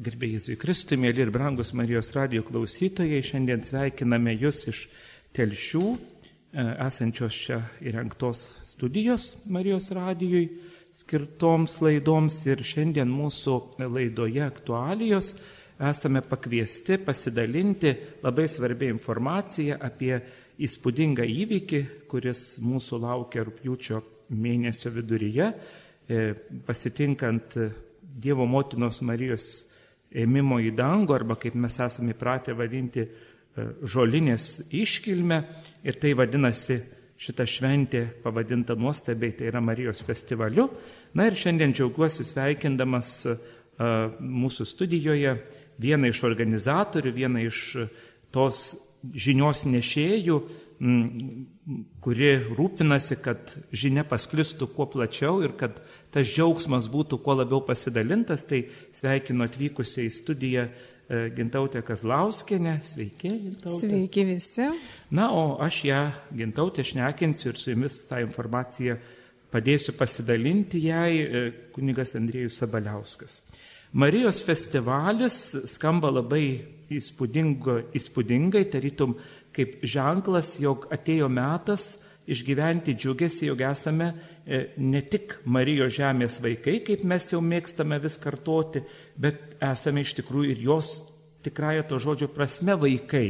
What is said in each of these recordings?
Gerbėjai Jėzui Kristui, mėly ir brangus Marijos radio klausytojai, šiandien sveikiname Jūs iš telšių, e, esančios čia įrengtos studijos Marijos radijui skirtoms laidoms ir šiandien mūsų laidoje aktualijos. Esame pakviesti pasidalinti labai svarbią informaciją apie įspūdingą įvykį, kuris mūsų laukia rūpjūčio mėnesio viduryje, e, pasitinkant Dievo motinos Marijos ėmimo į dangų, arba kaip mes esame įpratę vadinti, e, žolinės iškilme. Ir tai vadinasi šita šventė pavadinta nuostabiai, tai yra Marijos festivaliu. Na ir šiandien džiaugiuosi sveikindamas e, mūsų studijoje vieną iš organizatorių, vieną iš tos žinios nešėjų, kuri rūpinasi, kad žinia pasklistų kuo plačiau ir kad tas džiaugsmas būtų kuo labiau pasidalintas, tai sveikinu atvykusiai į studiją e, Gintautė Kazlauskinė. Sveiki, Gintautė. Sveiki visi. Na, o aš ją, Gintautė, šnekinsiu ir su jumis tą informaciją padėsiu pasidalinti jai e, kunigas Andriejus Sabaliauskas. Marijos festivalis skamba labai įspūdingai, tarytum kaip ženklas, jog atėjo metas išgyventi džiugesi, jog esame e, ne tik Marijos žemės vaikai, kaip mes jau mėgstame vis kartoti, bet esame iš tikrųjų ir jos tikrąją to žodžio prasme vaikai.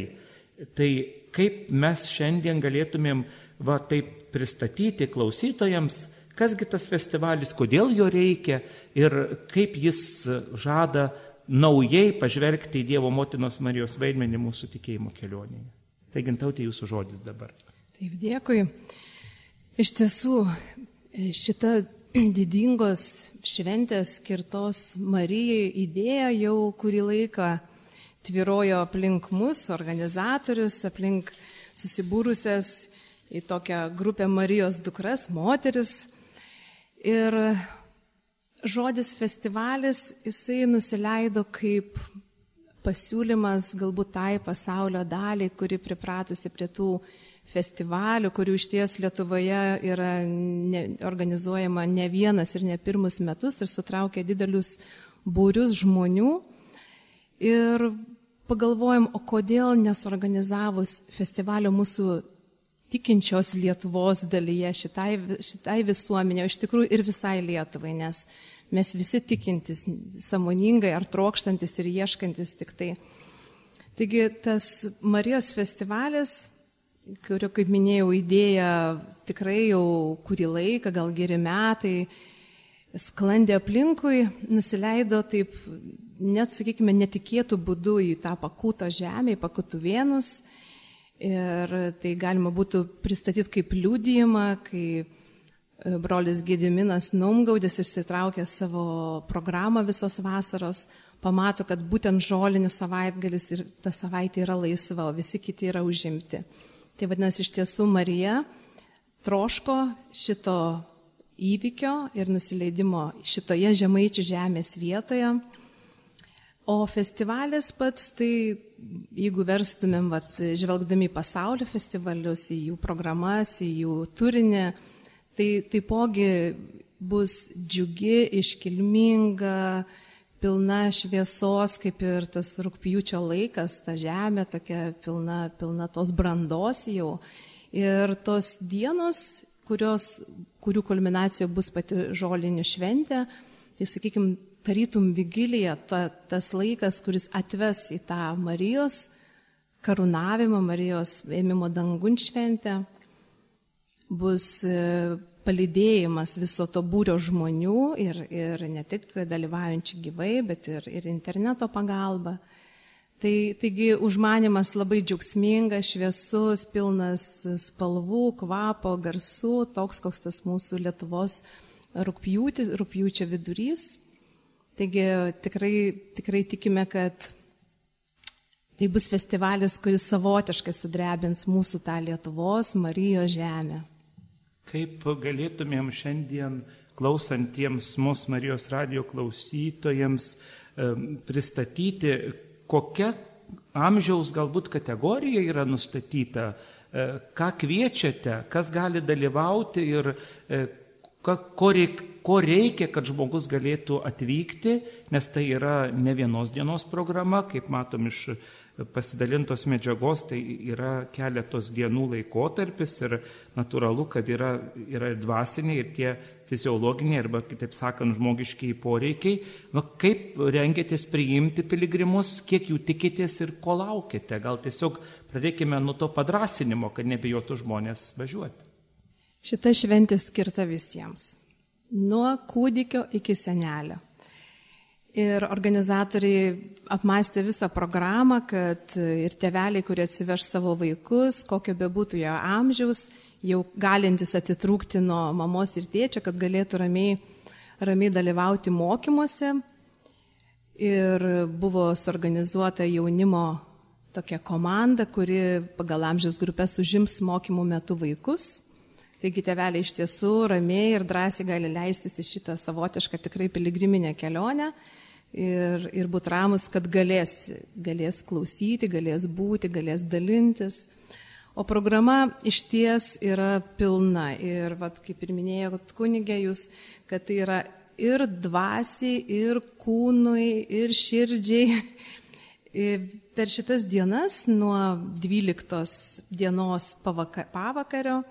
Tai kaip mes šiandien galėtumėm va taip pristatyti klausytojams, kasgi tas festivalis, kodėl jo reikia ir kaip jis žada naujai pažvelgti į Dievo motinos Marijos vaidmenį mūsų tikėjimo kelionėje. Tai gintautė jūsų žodis dabar. Taip, dėkui. Iš tiesų, šita didingos šventės skirtos Marijai idėja jau kurį laiką tvirojo aplink mus, organizatorius, aplink susibūrusias į tokią grupę Marijos dukras, moteris. Ir žodis festivalis, jisai nusileido kaip pasiūlymas galbūt tai pasaulio daliai, kuri pripratusi prie tų festivalių, kurių iš ties Lietuvoje yra ne, organizuojama ne vienas ir ne pirmus metus ir sutraukia didelius būrius žmonių. Ir pagalvojom, o kodėl nesorganizavus festivalio mūsų tikinčios Lietuvos dalyje šitai, šitai visuomenė, iš tikrųjų ir visai Lietuvai, nes mes visi tikintis, samoningai ar trokštantis ir ieškantis tik tai. Taigi tas Marijos festivalis kurio, kaip minėjau, idėja tikrai jau kurį laiką, gal geri metai, sklandė aplinkui, nusileido taip, net, sakykime, netikėtų būdų į tą pakūtą žemę, į pakūtų vienus. Ir tai galima būtų pristatyti kaip liūdėjimą, kai e, brolis Gediminas Numgaudis išsitraukė savo programą visos vasaros, pamato, kad būtent žolinių savaitgalis ir ta savaitė yra laisva, o visi kiti yra užimti. Tai vadinasi, iš tiesų Marija troško šito įvykio ir nusileidimo šitoje žemaičių žemės vietoje. O festivalis pats, tai jeigu verstumėm, vat, žvelgdami į pasaulio festivalius, į jų programas, į jų turinį, tai taipogi bus džiugi, iškilminga, pilna šviesos, kaip ir tas rūpjūčio laikas, ta žemė tokia pilna, pilna tos brandos jau. Ir tos dienos, kurios, kurių kulminacija bus pati žolinių šventė, tai sakykime, tarytum vigilija, ta, tas laikas, kuris atves į tą Marijos karūnavimą, Marijos ėmimo dangun šventę, bus palydėjimas viso to būrio žmonių ir, ir ne tik dalyvaujančių gyvai, bet ir, ir interneto pagalba. Tai, taigi užmanimas labai džiaugsmingas, šviesus, pilnas spalvų, kvapo, garsų, toks koks tas mūsų Lietuvos rūpjūtis, rūpjūčio vidurys. Taigi tikrai, tikrai tikime, kad tai bus festivalis, kuris savotiškai sudrebins mūsų tą Lietuvos Marijos žemę. Kaip galėtumėm šiandien klausantiems mūsų Marijos radio klausytojams pristatyti, kokia amžiaus galbūt kategorija yra nustatyta, e, ką kviečiate, kas gali dalyvauti ir e, ko, reik, ko reikia, kad žmogus galėtų atvykti, nes tai yra ne vienos dienos programa, kaip matom iš pasidalintos medžiagos, tai yra keletos dienų laikotarpis ir natūralu, kad yra, yra ir dvasiniai, ir tie fiziologiniai, arba kitaip sakant, žmogiškiai poreikiai. Nu, kaip rengėtės priimti piligrimus, kiek jų tikitės ir ko laukite? Gal tiesiog pradėkime nuo to padrasinimo, kad nebijotų žmonės važiuoti. Šita šventė skirta visiems. Nuo kūdikio iki senelio. Ir organizatoriai apmastė visą programą, kad ir teveliai, kurie atsiveš savo vaikus, kokio bebūtų jo amžiaus, jau galintis atitrūkti nuo mamos ir tėčio, kad galėtų ramiai, ramiai dalyvauti mokymuose. Ir buvo suorganizuota jaunimo tokia komanda, kuri pagal amžiaus grupės užims mokymų metu vaikus. Taigi teveliai iš tiesų ramiai ir drąsiai gali leistis į šitą savotišką tikrai piligriminę kelionę ir, ir būti ramus, kad galės, galės klausyti, galės būti, galės dalintis. O programa iš ties yra pilna ir, vat, kaip ir minėjo kunigė jūs, kad tai yra ir dvasiai, ir kūnui, ir širdžiai. Per šitas dienas nuo 12 dienos pavakario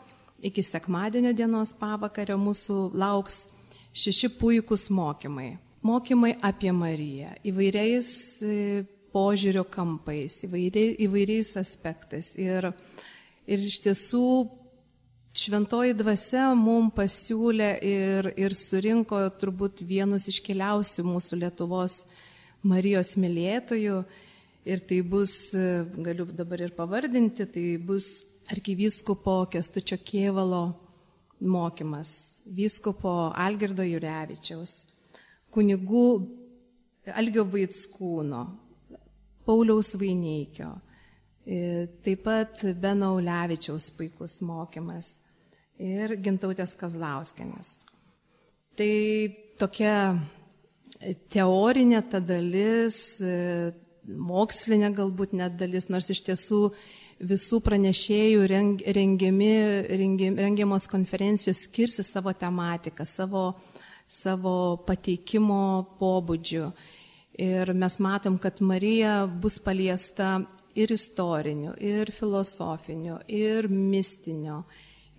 iki sekmadienio dienos pavakario mūsų lauks šeši puikūs mokymai. Mokymai apie Mariją įvairiais e, požiūrio kampais, įvairiais, įvairiais aspektais. Ir, ir iš tiesų šventoji dvasia mums pasiūlė ir, ir surinko turbūt vienus iškeliausių mūsų Lietuvos Marijos mylėtojų. Ir tai bus, e, galiu dabar ir pavardinti, tai bus arkivyskupo Kestučio Kievalo mokymas, vyskupo Algirdo Jurevičiaus, kunigų Algio Vaitskūno, Pauliaus Vaineikio, taip pat Beno Ulevičiaus puikus mokymas ir Gintautės Kazlauskenės. Tai tokia teorinė ta dalis, mokslinė galbūt net dalis, nors iš tiesų visų pranešėjų rengiami, rengiamos konferencijos skirsi savo tematiką, savo, savo pateikimo pobūdžiu. Ir mes matom, kad Marija bus paliesta ir istoriniu, ir filosofiniu, ir mistinio,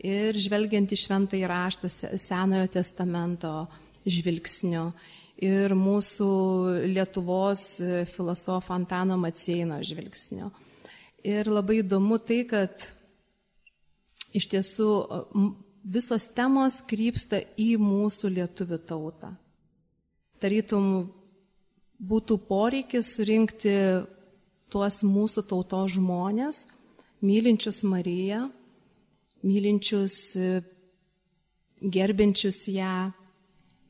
ir žvelgiant į šventąjį raštą Senojo testamento žvilgsniu, ir mūsų Lietuvos filosofo Antano Macieino žvilgsniu. Ir labai įdomu tai, kad iš tiesų visos temos krypsta į mūsų lietuvių tautą. Tarytum būtų poreikis surinkti tuos mūsų tautos žmonės, mylinčius Mariją, mylinčius, gerbinčius ją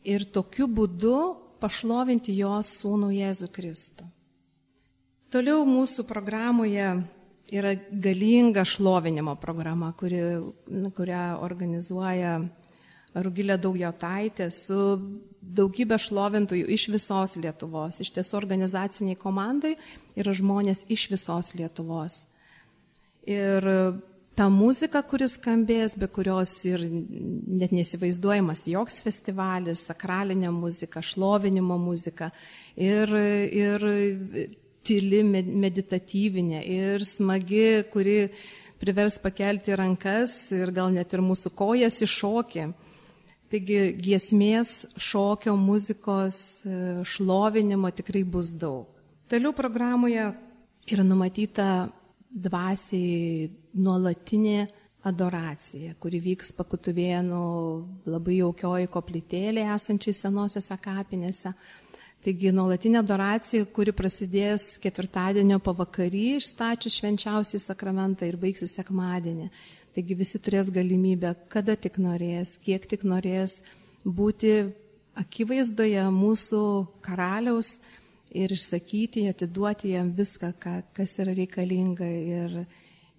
ir tokiu būdu pašlovinti jos sūnų Jėzų Kristų. Toliau mūsų programoje yra galinga šlovinimo programa, kuri, kurią organizuoja Rugilė Daujotaitė su daugybė šlovintojų iš visos Lietuvos. Iš tiesų organizaciniai komandai yra žmonės iš visos Lietuvos. Ir ta muzika, kuris skambės, be kurios ir net nesivaizduojamas joks festivalis, sakralinė muzika, šlovinimo muzika ir, ir tyli, meditatyvinė ir smagi, kuri privers pakelti rankas ir gal net ir mūsų kojas iššokė. Taigi giesmės, šokio, muzikos, e, šlovinimo tikrai bus daug. Toliau programoje yra numatyta dvasiai nuolatinė adoracija, kuri vyks pakutuvėnų labai jaukioji koplytėlė esančiai senosiose kapinėse. Taigi nuolatinė adoracija, kuri prasidės ketvirtadienio pavakarį išstačius švenčiausiai sakramentą ir baigsis sekmadienį. Taigi visi turės galimybę, kada tik norės, kiek tik norės būti akivaizdoje mūsų karaliaus ir išsakyti, atiduoti jam viską, ką, kas yra reikalinga ir,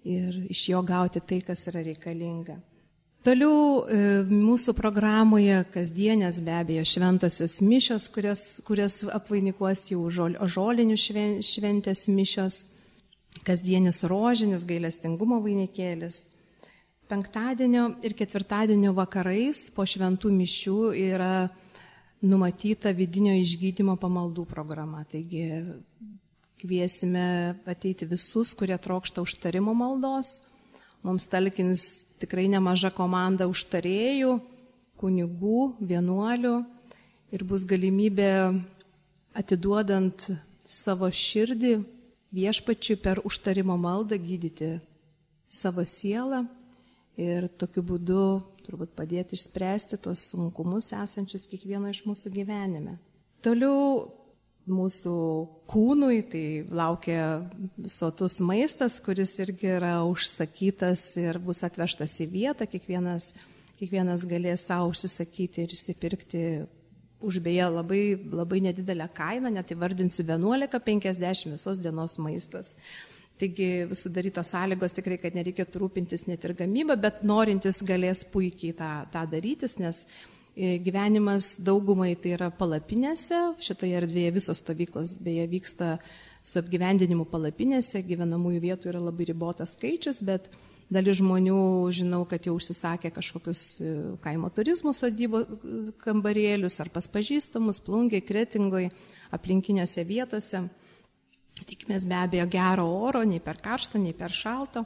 ir iš jo gauti tai, kas yra reikalinga. Toliau e, mūsų programoje kasdienės be abejo šventosios mišios, kurias, kurias apvainikuos jau žol, žolinių šventės mišios, kasdienis rožinis gailestingumo vainikėlis. penktadienio ir ketvirtadienio vakarais po šventų mišių yra numatyta vidinio išgydymo pamaldų programa. Taigi kviesime ateiti visus, kurie trokšta užtarimo maldos. Mums talkins tikrai nemaža komanda užtarėjų, kunigų, vienuolių ir bus galimybė atiduodant savo širdį viešpačiui per užtarimo maldą gydyti savo sielą ir tokiu būdu turbūt padėti išspręsti tos sunkumus esančius kiekvieno iš mūsų gyvenime. Toliau mūsų kūnui tai laukia visotus maistas, kuris irgi yra užsakytas ir bus atvežtas į vietą, kiekvienas, kiekvienas galės savo užsisakyti ir įsipirkti už beje labai, labai nedidelę kainą, net įvardinsiu 11,50 visos dienos maistas. Taigi sudarytos sąlygos tikrai, kad nereikėtų rūpintis net ir gamybą, bet norintis galės puikiai tą, tą darytis, nes gyvenimas daugumai tai yra palapinėse, šitoje erdvėje visos stovyklos beje vyksta su apgyvendinimu palapinėse, gyvenamųjų vietų yra labai ribotas skaičius, bet Dalis žmonių žinau, kad jau užsisakė kažkokius e, kaimo turizmo sodybo e, kambarėlius ar pas pažįstamus, plungiai, kretingoje, aplinkiniuose vietose. Tikimės be abejo gero oro, nei per karšto, nei per šalto.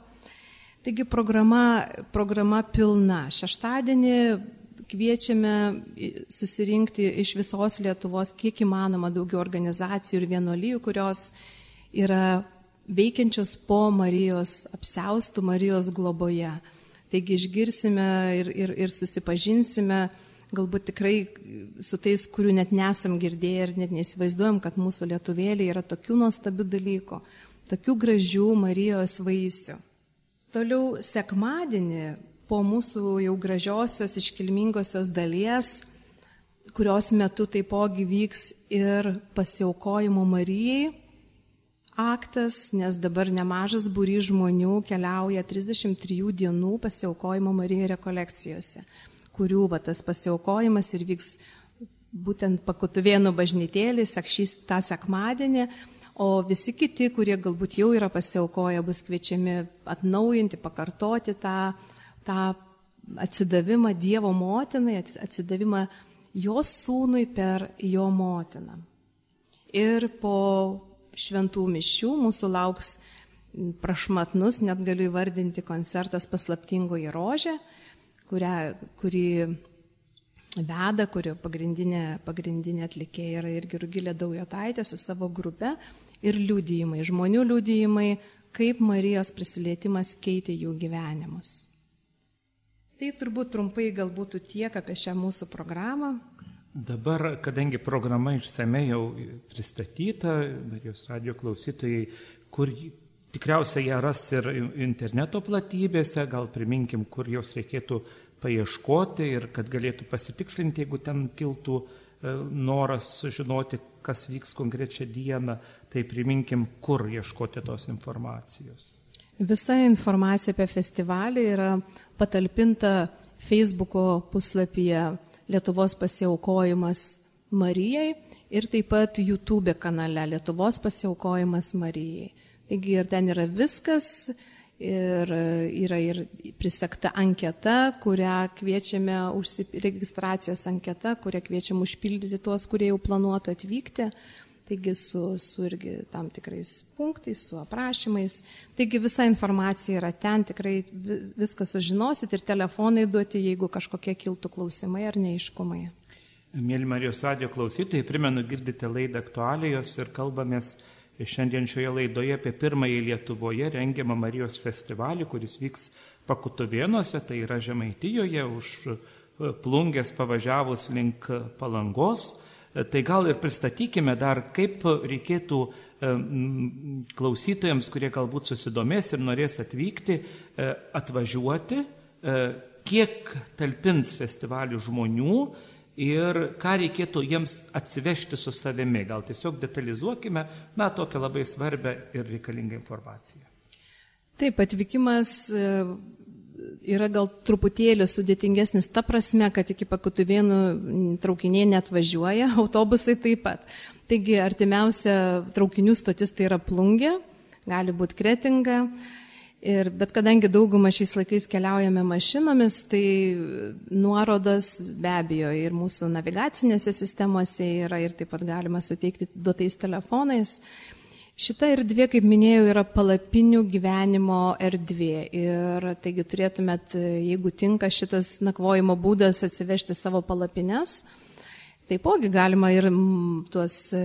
Taigi programa, programa pilna. Šeštadienį kviečiame susirinkti iš visos Lietuvos kiek įmanoma daugiau organizacijų ir vienuolyjų, kurios yra veikiančios po Marijos apseustų Marijos globoje. Taigi išgirsime ir, ir, ir susipažinsime galbūt tikrai su tais, kurių net nesam girdėję ir net neįsivaizduojam, kad mūsų lietuvėlė yra tokių nuostabių dalykų, tokių gražių Marijos vaisių. Toliau sekmadienį po mūsų jau gražiosios iškilmingosios dalies, kurios metu taipogi vyks ir pasiaukojimo Marijai, aktas, nes dabar nemažas būry žmonių keliauja 33 dienų pasiaukojimo Marijai rekolekcijose, kurių va, tas pasiaukojimas ir vyks būtent pakutuvėnų bažnytėlį, sakšys tą sekmadienį, o visi kiti, kurie galbūt jau yra pasiaukoję, bus kviečiami atnaujinti, pakartoti tą, tą atsidavimą Dievo motinai, atsidavimą jos sūnui per jo motiną. Ir po šventų mišių mūsų lauks prašmatnus, net galiu įvardinti koncertas paslaptingoji rožė, kurią, kurį veda, kurio pagrindinė, pagrindinė atlikėja yra irgi Rugilė Daujotaitė su savo grupe ir liūdėjimai, žmonių liūdėjimai, kaip Marijos prisilietimas keitė jų gyvenimus. Tai turbūt trumpai galbūt tiek apie šią mūsų programą. Dabar, kadangi programa išsamei jau pristatyta, Marijos radio klausytojai, kur tikriausiai ją ras ir interneto platybėse, gal priminkim, kur jos reikėtų paieškoti ir kad galėtų pasitikslinti, jeigu ten kiltų e, noras sužinoti, kas vyks konkrečią dieną, tai priminkim, kur ieškoti tos informacijos. Visa informacija apie festivalį yra patalpinta Facebook'o puslapyje Lietuvos pasiaukojimas Marijai ir taip pat YouTube kanale Lietuvos pasiaukojimas Marijai. Taigi ir ten yra viskas ir yra ir prisekta anketa, kurią kviečiame, registracijos anketa, kurią kviečiam užpildyti tuos, kurie jau planuotų atvykti. Taigi su, su irgi tam tikrais punktais, su aprašymais. Taigi visa informacija yra ten, tikrai viską sužinosit ir telefonai duoti, jeigu kažkokie kiltų klausimai ar neiškumai. Mėly Marijos radio klausytojai, primenu, girdite laidą aktualijos ir kalbamės šiandien šioje laidoje apie pirmąjį Lietuvoje rengiamą Marijos festivalį, kuris vyks Pakutuvėnuose, tai yra Žemaitijoje, už plungės pavažiavus link Palangos. Tai gal ir pristatykime dar, kaip reikėtų e, klausytojams, kurie galbūt susidomės ir norės atvykti, e, atvažiuoti, e, kiek talpins festivalių žmonių ir ką reikėtų jiems atsivežti su savimi. Gal tiesiog detalizuokime, na, tokią labai svarbę ir reikalingą informaciją. Taip, atvykimas yra gal truputėlį sudėtingesnis ta prasme, kad iki pakutuvėnų traukiniai net važiuoja, autobusai taip pat. Taigi artimiausia traukinių stotis tai yra plungė, gali būti kretinga. Ir, bet kadangi daugumą šiais laikais keliaujame mašinomis, tai nuorodas be abejo ir mūsų navigacinėse sistemose yra ir taip pat galima suteikti duotais telefonais. Šita erdvė, kaip minėjau, yra palapinių gyvenimo erdvė. Ir taigi turėtumėt, jeigu tinka šitas nakvojimo būdas, atsivežti savo palapines Taipogi galima ir tuos e,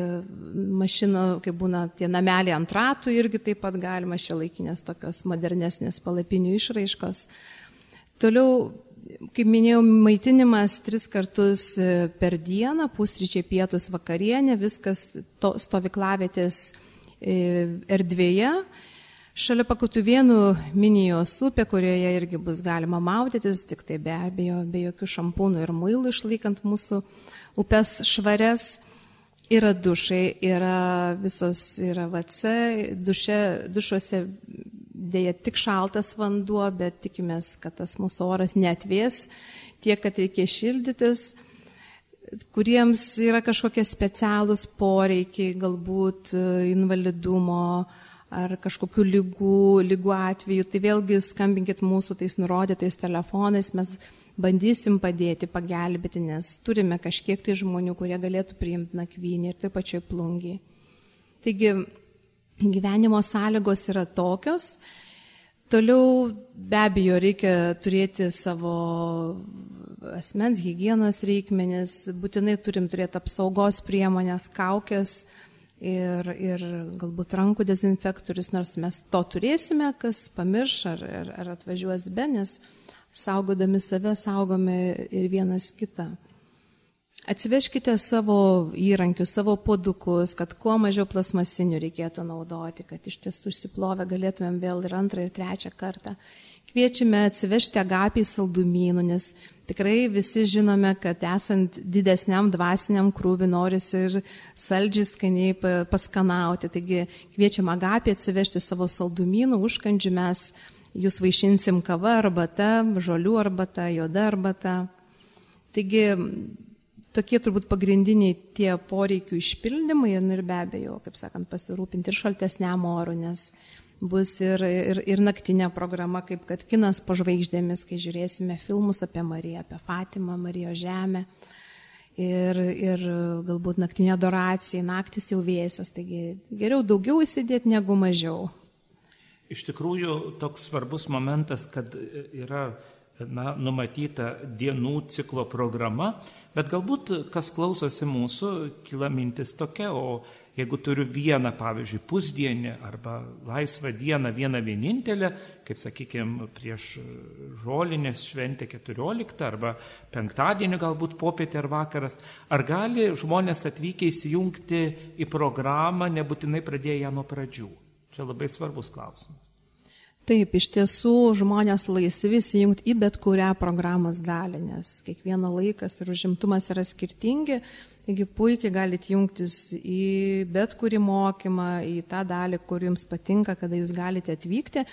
mašinų, kaip būna tie nameliai ant ratų, irgi taip pat galima šio laikinės tokios modernesnės palapinių išraiškos. Toliau, kaip minėjau, maitinimas tris kartus e, per dieną, pusryčiai, pietus, vakarienė, viskas to, stovyklavietės e, erdvėje. Šalia pakutuvėnų minijos upė, kurioje irgi bus galima maudytis, tik tai be abejo, be jokių šampūnų ir muilų išlaikant mūsų upes švarias. Yra dušai, yra visos, yra VC, duše, dušuose dėja tik šaltas vanduo, bet tikimės, kad tas mūsų oras netvės tiek, kad reikia šildytis kuriems yra kažkokie specialūs poreikiai, galbūt e, invalidumo ar kažkokių lygų, lygų atveju, tai vėlgi skambinkit mūsų tais nurodytais telefonais, mes bandysim padėti, pagelbėti, nes turime kažkiek tai žmonių, kurie galėtų priimti nakvynį ir taip pačioj plungiai. Taigi gyvenimo sąlygos yra tokios. Toliau be abejo reikia turėti savo asmens hygienos reikmenis, būtinai turim turėti apsaugos priemonės, kaukės ir, ir galbūt rankų dezinfektorius, nors mes to turėsime, kas pamirš ar, ar, ar atvažiuos be, nes saugodami save saugome ir vienas kitą. Atsiveškite savo įrankius, savo podukus, kad kuo mažiau plasmasinių reikėtų naudoti, kad iš tiesų užsiplovę galėtumėm vėl ir antrą, ir trečią kartą. Kviečiame atsivežti agapiai saldumynų, nes tikrai visi žinome, kad esant didesniam dvasiniam krūvi norisi ir saldžiai skaniai paskanauti. Taigi kviečiam agapiai atsivežti savo saldumynų, užkandžių mes jūs vaišinsim kava arbata, žolių arbata, joda arbata. Taigi tokie turbūt pagrindiniai tie poreikių išpildymai ir be abejo, kaip sakant, pasirūpinti ir šaltesniam oru, nes bus ir, ir, ir naktinė programa, kaip kad kinas po žvaigždėmis, kai žiūrėsime filmus apie Mariją, apie Fatimą, Marijos žemę. Ir, ir galbūt naktinė adoracija, naktis jau vėsios, taigi geriau daugiau įsidėti negu mažiau. Iš tikrųjų, toks svarbus momentas, kad yra na, numatyta dienų ciklo programa, bet galbūt kas klausosi mūsų, kyla mintis tokia, o jeigu turiu vieną, pavyzdžiui, pusdienį arba laisvą dieną, vieną vienintelę, kaip sakykime, prieš žolinės šventę 14 arba penktadienį galbūt popietė ar vakaras, ar gali žmonės atvykę įsijungti į programą, nebūtinai pradėję ją nuo pradžių? Čia labai svarbus klausimas. Taip, iš tiesų žmonės laisvi įsijungti į bet kurią programos dalį, nes kiekvieno laikas ir užimtumas yra skirtingi, taigi puikiai galite jungtis į bet kurį mokymą, į tą dalį, kur jums patinka, kada jūs galite atvykti.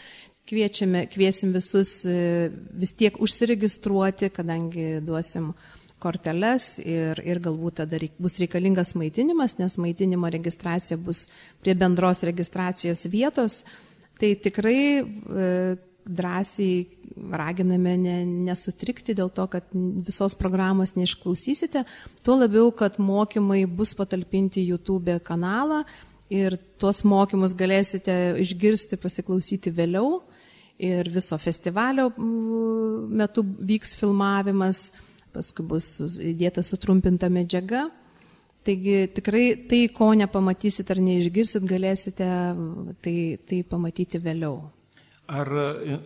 Kviečiame, kviesim visus e, vis tiek užsiregistruoti, kadangi duosim korteles ir, ir galbūt tada reik, bus reikalingas maitinimas, nes maitinimo registracija bus prie bendros registracijos vietos. Tai tikrai e, drąsiai raginame ne, nesutrikti dėl to, kad visos programos neišklausysite, tuo labiau, kad mokymai bus patalpinti YouTube kanalą ir tuos mokymus galėsite išgirsti, pasiklausyti vėliau. Ir viso festivalio metu vyks filmavimas paskui bus įdėta sutrumpinta medžiaga. Taigi tikrai tai, ko nepamatysit ar neišgirsit, galėsite tai, tai pamatyti vėliau. Ar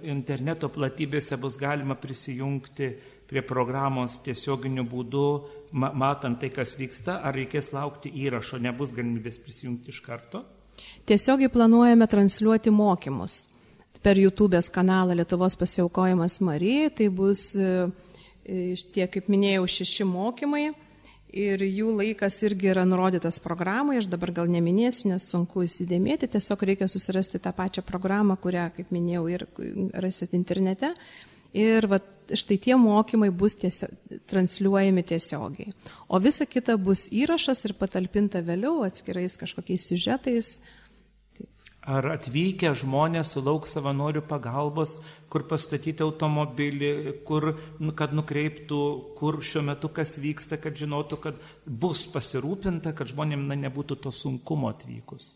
interneto platybėse bus galima prisijungti prie programos tiesioginiu būdu, matant tai, kas vyksta, ar reikės laukti įrašo, nebus galimybės prisijungti iš karto? Tiesiogiai planuojame transliuoti mokymus per YouTube'ės kanalą Lietuvos pasiaukojimas Marijai. Tai bus tie, kaip minėjau, šeši mokymai ir jų laikas irgi yra nurodytas programai, aš dabar gal neminėsiu, nes sunku įsidėmėti, tiesiog reikia susirasti tą pačią programą, kurią, kaip minėjau, ir rasit internete. Ir va, štai tie mokymai bus tiesiog, transliuojami tiesiogiai. O visa kita bus įrašas ir patalpinta vėliau atskirais kažkokiais siužetais. Ar atvykę žmonės sulauks savanorių pagalbos, kur pastatyti automobilį, kur, nu, kad nukreiptų, kur šiuo metu kas vyksta, kad žinotų, kad bus pasirūpinta, kad žmonėms na, nebūtų to sunkumo atvykus.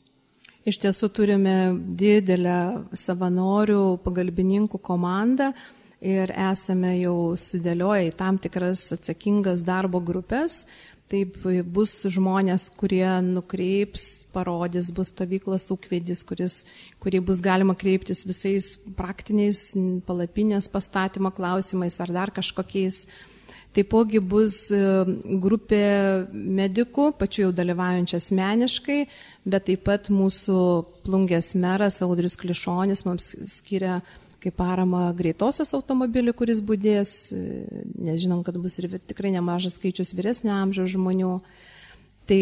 Iš tiesų turime didelę savanorių pagalbininkų komandą ir esame jau sudėlioję į tam tikras atsakingas darbo grupės. Taip bus žmonės, kurie nukreips, parodys, bus stovyklas ūkvedis, kuris, kurį bus galima kreiptis visais praktiniais palapinės pastatymo klausimais ar dar kažkokiais. Taipogi bus e, grupė medikų, pačių jau dalyvaujančių asmeniškai, bet taip pat mūsų plungės meras Audrius Klišonis mums skiria kaip parama greitosios automobilį, kuris būdės, nes žinom, kad bus ir tikrai nemažas skaičius vyresnio amžiaus žmonių. Tai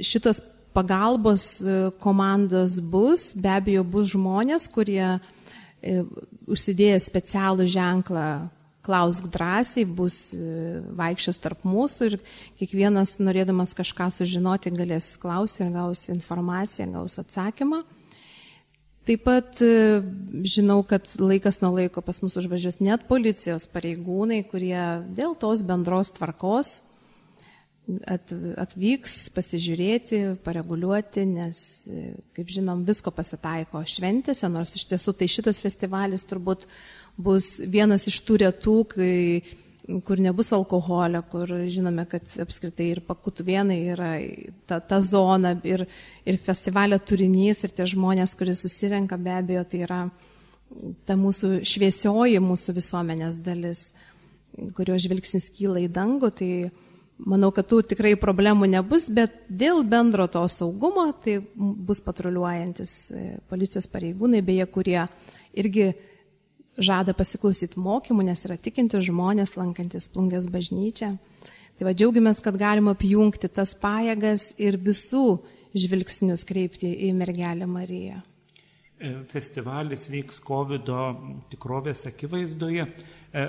šitas pagalbos e, komandos bus, be abejo, bus žmonės, kurie e, užsidėję specialų ženklą klausk drąsiai, bus e, vaikščios tarp mūsų ir kiekvienas norėdamas kažką sužinoti galės klausti ir gaus informaciją, gaus atsakymą. Taip pat e, žinau, kad laikas nuo laiko pas mus užvažiuos net policijos pareigūnai, kurie dėl tos bendros tvarkos atvyks pasižiūrėti, pareguliuoti, nes, e, kaip žinom, visko pasitaiko šventėse, nors iš tiesų tai šitas festivalis turbūt bus vienas iš tų retų, kai kur nebus alkoholio, kur žinome, kad apskritai ir pakutuvienai yra ta, ta zona ir, ir festivalio turinys ir tie žmonės, kurie susirenka, be abejo, tai yra ta mūsų šviesioji mūsų visuomenės dalis, kurio žvilgsnis kyla į dangų, tai manau, kad tų tikrai problemų nebus, bet dėl bendro to saugumo tai bus patruliuojantis policijos pareigūnai, beje, kurie irgi žada pasiklausyti mokymų, nes yra tikinti žmonės, lankantis plungės bažnyčią. Tai va džiaugiamės, kad galima apjungti tas pajėgas ir visų žvilgsnius kreipti į mergelę Mariją. E, festivalis vyks COVID tikrovės akivaizdoje. E,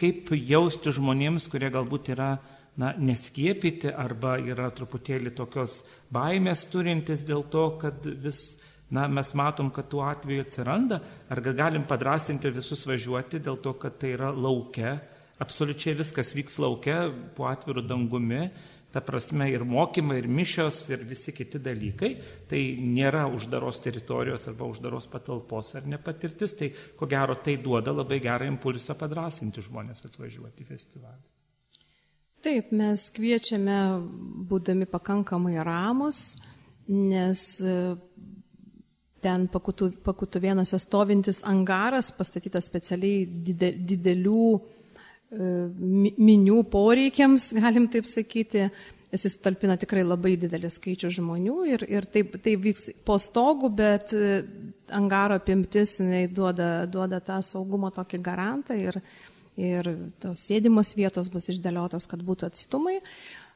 kaip jausti žmonėms, kurie galbūt yra na, neskiepyti arba yra truputėlį tokios baimės turintis dėl to, kad vis na, mes matom, kad tų atvejų atsiranda, ar galim padrasinti visus važiuoti dėl to, kad tai yra laukia, absoliučiai viskas vyks laukia, po atvirų dangumi, ta prasme ir mokymai, ir mišios, ir visi kiti dalykai, tai nėra uždaros teritorijos arba uždaros patalpos ar nepatirtis, tai ko gero tai duoda labai gerą impulsą padrasinti žmonės atvažiuoti į festivalį. Taip, mes kviečiame, būdami pakankamai ramus, nes ten pakutų, pakutuvėnuose stovintis angaras, pastatytas specialiai didelių e, minių poreikiams, galim taip sakyti. Jis sutalpina tikrai labai didelį skaičių žmonių ir, ir taip, tai vyks po stogų, bet e, angaro apimtis duoda, duoda tą saugumo tokį garantą ir, ir tos sėdimos vietos bus išdėliotos, kad būtų atstumai.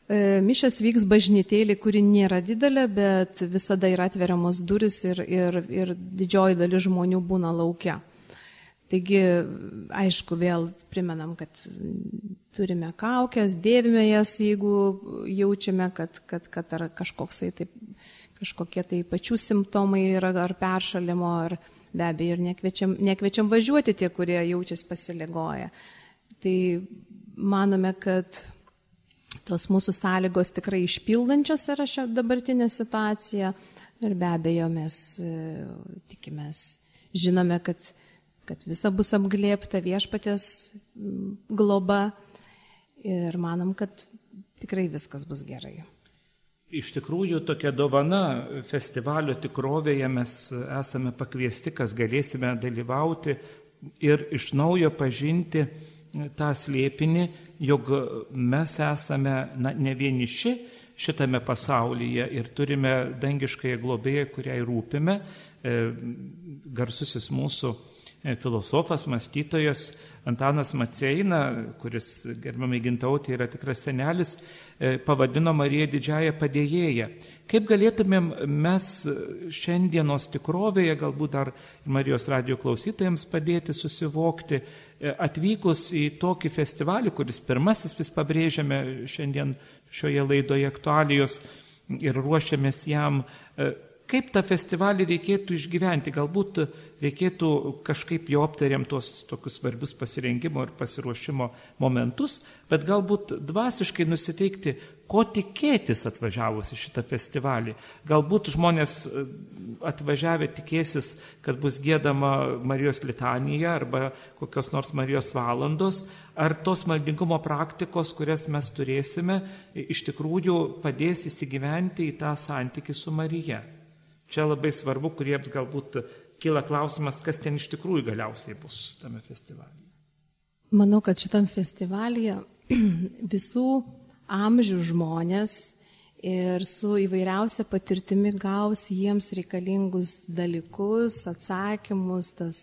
E, mišas vyks bažnytėlį, kuri nėra didelė, bet visada yra atveriamos duris ir, ir, ir didžioji dalis žmonių būna laukia. Taigi, aišku, vėl primenam, kad turime kaukės, dėvime jas, jeigu jaučiame, kad, kad, kad ar kažkoksai taip, kažkokie tai pačių simptomai yra ar peršalimo, ar be abejo ir nekviečiam, nekviečiam važiuoti tie, kurie jaučiasi pasiligoję. Tai manome, kad tos mūsų sąlygos tikrai išpildančios yra šią dabartinę situaciją ir be abejo mes e, tikimės, žinome, kad, kad visa bus apglėpta viešpatės globa ir manom, kad tikrai viskas bus gerai. Iš tikrųjų, tokia dovana festivalio tikrovėje mes esame pakviesti, kas galėsime dalyvauti ir iš naujo pažinti tą slėpinį, jog mes esame na, ne vieniši šitame pasaulyje ir turime dangiškąją globėją, kuriai rūpime. E, garsusis mūsų filosofas, mąstytojas Antanas Maceina, kuris gerbamai gintautai yra tikras senelis, e, pavadino Mariją didžiąją padėjėją. Kaip galėtumėm mes šiandienos tikrovėje, galbūt dar Marijos radio klausytojams padėti susivokti, E, atvykus į tokį festivalį, kuris pirmasis vis pabrėžiame šiandien šioje laidoje aktualijos ir ruošiamės jam, e, kaip tą festivalį reikėtų išgyventi. Galbūt reikėtų kažkaip jau aptariam tuos tokius svarbius pasirengimo ir pasiruošimo momentus, bet galbūt dvasiškai nusiteikti, ko tikėtis atvažiavus į šitą festivalį. Galbūt žmonės e, atvažiavę tikėsis, kad bus gėdama Marijos litanija arba kokios nors Marijos valandos, ar tos maldingumo praktikos, kurias mes turėsime, iš tikrųjų padės įsigyventi į tą santykį su Marija. Čia labai svarbu, kuriems galbūt kyla klausimas, kas ten iš tikrųjų galiausiai bus tame festivalyje. Manau, kad šitam festivalyje visų amžių žmonės ir su įvairiausia patirtimi gaus jiems reikalingus dalykus, atsakymus, tas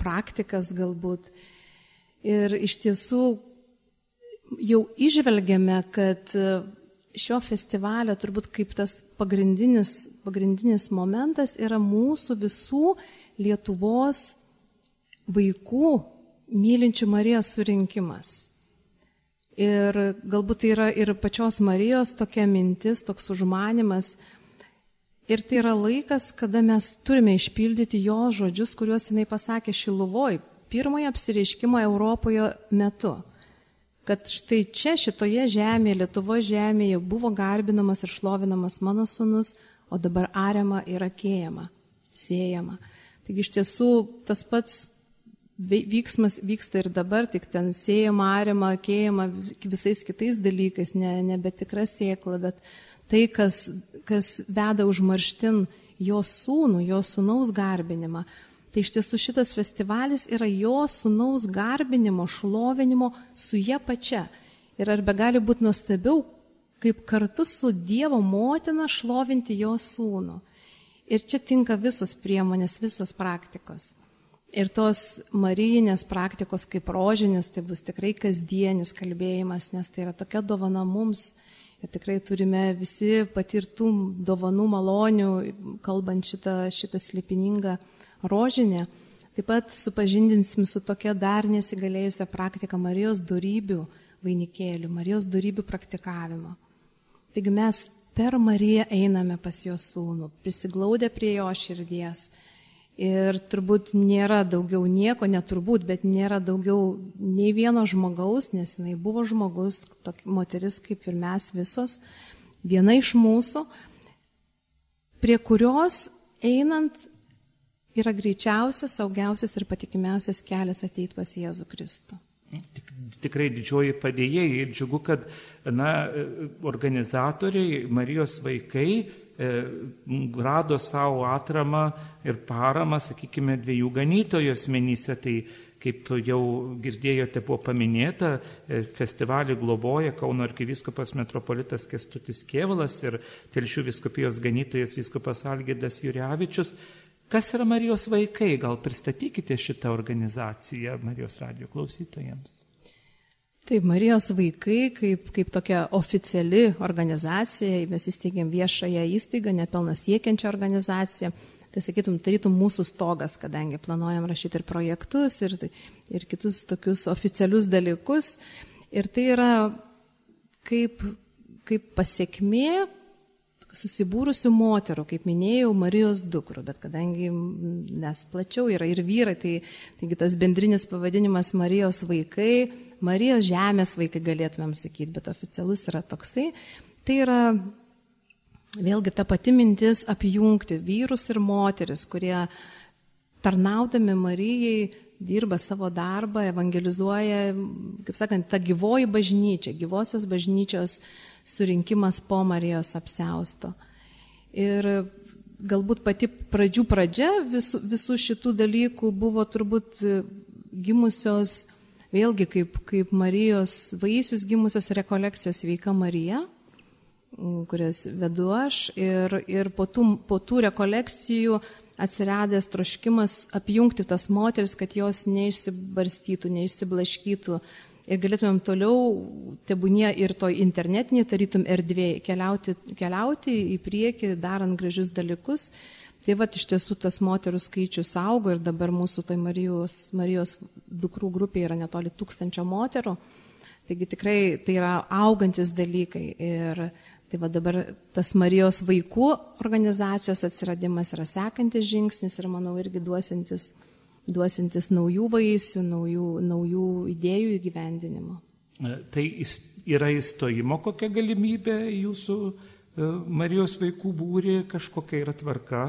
praktikas galbūt. Ir iš tiesų jau išvelgiame, kad šio festivalio turbūt kaip tas pagrindinis, pagrindinis momentas yra mūsų visų Lietuvos vaikų mylinčių Marijos surinkimas. Ir galbūt tai yra ir pačios Marijos tokia mintis, toks užmanimas. Ir tai yra laikas, kada mes turime išpildyti jo žodžius, kuriuos jinai pasakė Šiluvoj, pirmojo apsireiškimo Europoje metu kad štai čia šitoje žemėje, Lietuvo žemėje buvo garbinamas ir šlovinamas mano sunus, o dabar ariama ir akėjama, siejama. Taigi iš tiesų tas pats vyksmas vyksta ir dabar, tik ten siejama, ariama, akėjama visais kitais dalykais, ne, nebe tikra siekla, bet tai, kas, kas veda užmarštin jo sūnų, jo sūnaus garbinimą. Tai iš tiesų šitas festivalis yra jo sunaus garbinimo, šlovinimo su jie pačia. Ir ar be gali būti nuostabiau, kaip kartu su Dievo motina šlovinti jo sūnų. Ir čia tinka visos priemonės, visos praktikos. Ir tos marijinės praktikos kaip rožinės, tai bus tikrai kasdienis kalbėjimas, nes tai yra tokia dovana mums. Ir tikrai turime visi patirtų dovanų malonių, kalbant šitą, šitą slėpiningą rožinė. Taip pat supažindinsim su tokia dar nesigalėjusią praktiką Marijos darybių vainikėlių, Marijos darybių praktikavimo. Taigi mes per Mariją einame pas jos sūnų, prisiglaudę prie jo širdies. Ir turbūt nėra daugiau nieko, neturbūt, bet nėra daugiau nei vieno žmogaus, nes jinai buvo žmogus, tokia moteris kaip ir mes visos, viena iš mūsų, prie kurios einant yra greičiausias, saugiausias ir patikimiausias kelias ateiti pas Jėzų Kristų. Tik, tikrai didžioji padėjėjai ir džiugu, kad na, organizatoriai, Marijos vaikai e, rado savo atramą ir paramą, sakykime, dviejų ganytojų asmenyse. Tai kaip jau girdėjote, buvo paminėta, e, festivalį globoja Kauno arkiviskopas metropolitas Kestutis Kievalas ir Telšių viskupijos ganytojas viskopas Algėdas Juriavičius. Kas yra Marijos vaikai? Gal pristatykite šitą organizaciją Marijos radio klausytojams. Taip, Marijos vaikai kaip, kaip tokia oficiali organizacija, mes įsteigėm viešąją įstaigą, nepelnas siekiančią organizaciją. Tai sakytum, tarytum mūsų stogas, kadangi planuojam rašyti ir projektus, ir, ir kitus tokius oficialius dalykus. Ir tai yra kaip, kaip pasiekmė susibūrusių moterų, kaip minėjau, Marijos dukrų, bet kadangi mes plačiau yra ir vyrai, tai taigi tas bendrinis pavadinimas Marijos vaikai, Marijos žemės vaikai galėtumėm sakyti, bet oficialus yra toksai. Tai yra vėlgi ta pati mintis apjungti vyrus ir moteris, kurie tarnaudami Marijai dirba savo darbą, evangelizuoja, kaip sakant, ta gyvoji bažnyčia, gyvosios bažnyčios surinkimas po Marijos apsausto. Ir galbūt pati pradžių pradžia visų, visų šitų dalykų buvo turbūt gimusios, vėlgi kaip, kaip Marijos vaisius gimusios rekolekcijos veika Marija, kurias vedu aš. Ir, ir po, tų, po tų rekolekcijų atsiradęs troškimas apjungti tas moteris, kad jos neišsibarstytų, neišsiblaškytų ir galėtumėm toliau, tebūnie ir to internetinė, tarytum erdvėje, keliauti, keliauti į priekį, darant gražius dalykus. Tai va, iš tiesų tas moterų skaičius augo ir dabar mūsų tai Marijos, Marijos dukrų grupė yra netoli tūkstančio moterų. Taigi tikrai tai yra augantis dalykai ir Tai va dabar tas Marijos vaikų organizacijos atsiradimas yra sekantis žingsnis ir manau irgi duosintis, duosintis naujų vaisių, naujų, naujų idėjų įgyvendinimo. E, tai yra įstojimo kokia galimybė jūsų e, Marijos vaikų būri, kažkokia yra tvarka,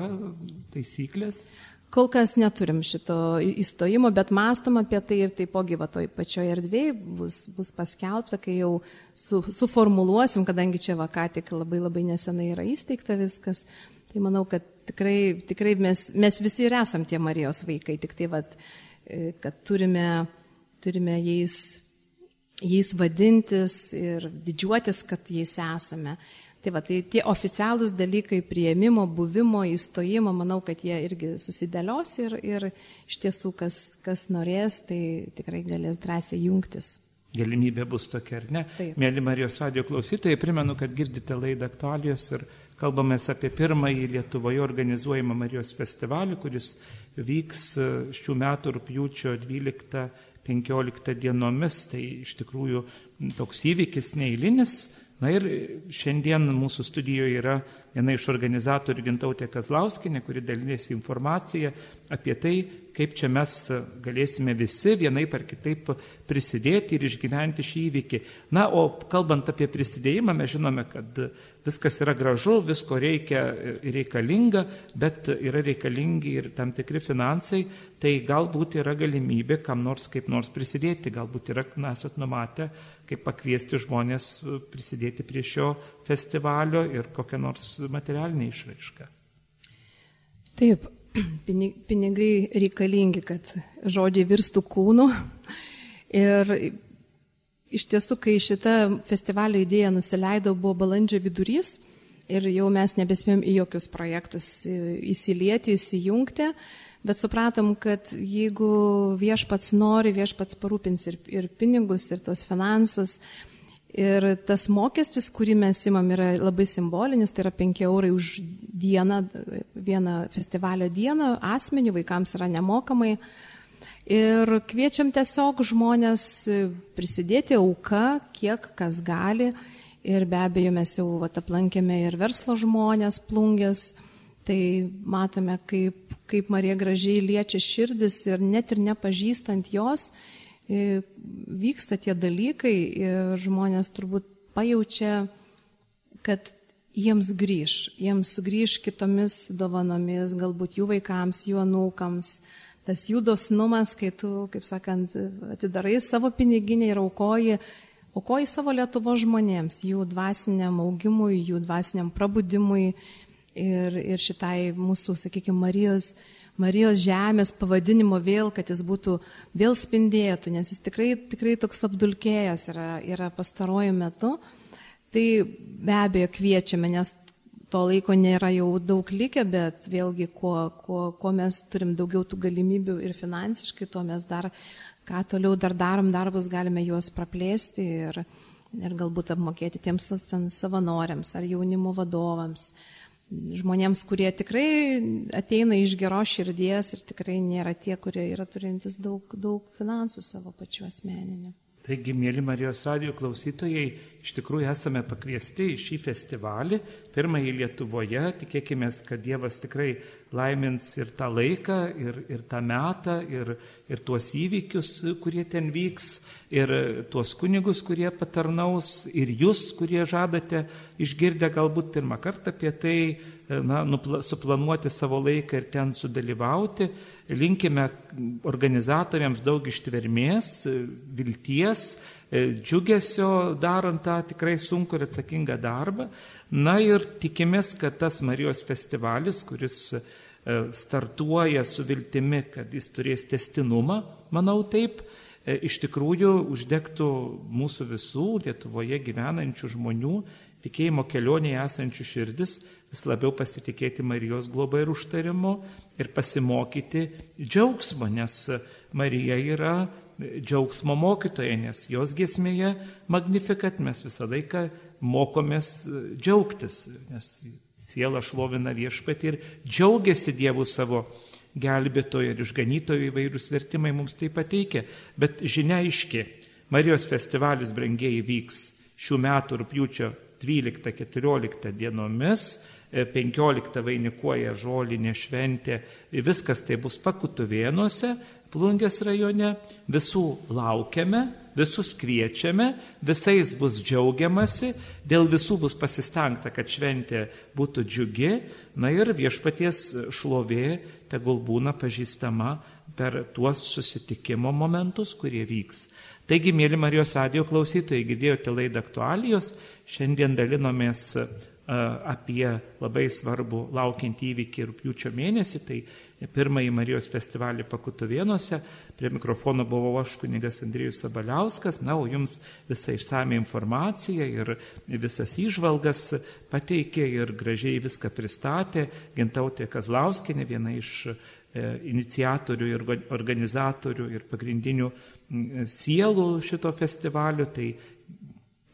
taisyklės? Kol kas neturim šito įstojimo, bet mastom apie tai ir taipogi va toj pačioje erdvėje bus, bus paskelbta, kai jau su, suformuluosim, kadangi čia va ką tik labai labai nesenai yra įsteigta viskas. Tai manau, kad tikrai, tikrai mes, mes visi ir esam tie Marijos vaikai, tik tai va, e, kad turime, turime jais, jais vadintis ir didžiuotis, kad jais esame. Tai va, tai tie oficialūs dalykai prieimimo, buvimo, įstojimo, manau, kad jie irgi susidėlios ir, ir iš tiesų, kas, kas norės, tai tikrai galės drąsiai jungtis. Galimybė bus tokia, ar ne? Taip. Mėly Marijos radio klausytojai, primenu, kad girdite laidą aktualijos ir kalbame apie pirmąjį Lietuvoje organizuojamą Marijos festivalį, kuris vyks šių metų rūpjūčio 12-15 dienomis. Tai iš tikrųjų toks įvykis neįlinis Na ir šiandien mūsų studijoje yra viena iš organizatorių Gintautė Kazlauskinė, kuri dalinėsi informaciją apie tai, kaip čia mes galėsime visi vienaip ar kitaip prisidėti ir išgyventi šį įvykį. Na, o kalbant apie prisidėjimą, mes žinome, kad viskas yra gražu, visko reikia ir reikalinga, bet yra reikalingi ir tam tikri finansai, tai galbūt yra galimybė kam nors kaip nors prisidėti, galbūt yra, na, esat numatę kaip pakviesti žmonės e, prisidėti prie šio festivalio ir kokią nors materialinę išraišką. Taip, pinigai reikalingi, kad žodžiai virstų kūnu. Ir iš tiesų, kai šita festivalio idėja nusileido, buvo balandžio vidurys ir jau mes nebespėjom į jokius projektus įsilieti, įsijungti bet supratom, kad jeigu viešpats nori, viešpats parūpins ir, ir pinigus, ir tos finansus. Ir tas mokestis, kurį mes imam, yra labai simbolinis, tai yra 5 eurai už dieną, vieną festivalio dieną, asmenį vaikams yra nemokamai. Ir kviečiam tiesiog žmonės prisidėti auka, kiek kas gali. Ir be abejo mes jau vat, aplankėme ir verslo žmonės, plungės, tai matome, kaip kaip Marija gražiai liečia širdis ir net ir nepažįstant jos, vyksta tie dalykai ir žmonės turbūt pajaučia, kad jiems grįž, jiems sugrįž kitomis dovanomis, galbūt jų vaikams, jų anūkams. Tas jų dosnumas, kai tu, kaip sakant, atidarai savo piniginę ir aukoji, aukoji savo Lietuvo žmonėms, jų dvasiniam augimui, jų dvasiniam prabudimui, ir, ir šitai mūsų, sakykime, Marijos, Marijos žemės pavadinimo vėl, kad jis būtų vėl spindėtų, nes jis tikrai, tikrai toks apdulkėjęs yra, yra pastaruoju metu. Tai be abejo kviečiame, nes to laiko nėra jau daug likę, bet vėlgi, kuo, kuo, kuo mes turim daugiau tų galimybių ir finansiškai, tuo mes dar, ką toliau dar darom darbus, galime juos praplėsti ir, ir galbūt apmokėti tiems savanoriams ar jaunimo vadovams žmonėms, kurie tikrai ateina iš geros širdies ir tikrai nėra tie, kurie yra turintys daug, daug finansų savo pačiu asmeniniu. Taigi, mėly Marijos radio klausytojai, iš tikrųjų esame pakviesti į šį festivalį, pirmąjį Lietuvoje. Tikėkime, kad Dievas tikrai laimins ir tą laiką, ir, ir tą metą, ir, ir tuos įvykius, kurie ten vyks, ir tuos kunigus, kurie patarnaus, ir jūs, kurie žadate išgirdę galbūt pirmą kartą apie tai, na, nupla, suplanuoti savo laiką ir ten sudalyvauti. Linkime organizatoriams daug ištvermės, vilties, džiugesio darant tą tikrai sunku ir atsakingą darbą. Na ir tikimės, kad tas Marijos festivalis, kuris E, startuoja su viltimi, kad jis turės testinumą, manau taip, iš tikrųjų uždegtų mūsų visų Lietuvoje gyvenančių žmonių tikėjimo kelionėje esančių širdis vis labiau pasitikėti Marijos globa ir užtarimu ir pasimokyti džiaugsmo, nes Marija yra džiaugsmo mokytoja, nes jos gesmėje magnifikat mes visą laiką mokomės džiaugtis, nes siela šlovina viešpatį ir džiaugiasi Dievu savo gelbėtojo ir išganytojo įvairūs vertimai mums tai pateikia. Bet žinia aiški, Marijos festivalis brangiai vyks šių metų rūpjūčio 12-14 dienomis, 15 vainikuoja žolinė šventė, viskas tai bus pakutuvėnuose, Plungės rajone, visų laukiame, visus kviečiame, visais bus džiaugiamasi, dėl visų bus pasistengta, kad šventė būtų džiugi, na ir viešpaties šlovė tegul būna pažįstama per tuos susitikimo momentus, kurie vyks. Taigi, mėly Marijos radio klausytojai, girdėjote laidą aktualijos, šiandien dalinomės apie labai svarbų laukiantį įvykį rūpiučio mėnesį, tai pirmąjį Marijos festivalį Pakutuvėnuose. Prie mikrofono buvau aš kunigas Andrijus Sabaliauskas, na, o jums visą išsame informaciją ir visas įžvalgas pateikė ir gražiai viską pristatė Gintautė Kazlauskinė, viena iš e, iniciatorių ir organizatorių ir pagrindinių sielų šito festivalio, tai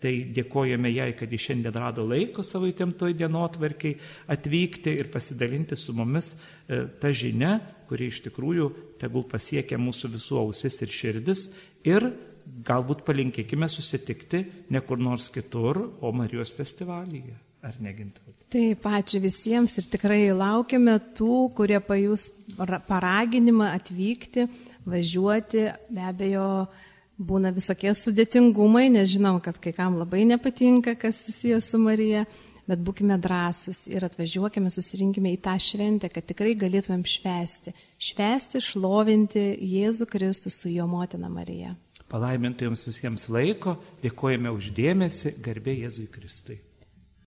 Tai dėkojame jai, kad ji šiandien rado laiko savo įtemptoj dienotvarkiai atvykti ir pasidalinti su mumis e, tą žinę, kuri iš tikrųjų tegul pasiekia mūsų visų ausis ir širdis ir galbūt palinkėkime susitikti ne kur nors kitur, o Marijos festivalyje. Ar negintauti? Taip, ačiū visiems ir tikrai laukiame tų, kurie pajus paraginimą atvykti, važiuoti, be abejo, būna visokie sudėtingumai, nes žinom, kad kai kam labai nepatinka, kas susijęs su Marija, bet būkime drąsus ir atvažiuokime, susirinkime į tą šventę, kad tikrai galėtumėm švesti. Švesti, šlovinti Jėzų Kristų su jo motina Marija. Palaiminti jums visiems laiko, dėkojame uždėmesi, garbė Jėzui Kristui.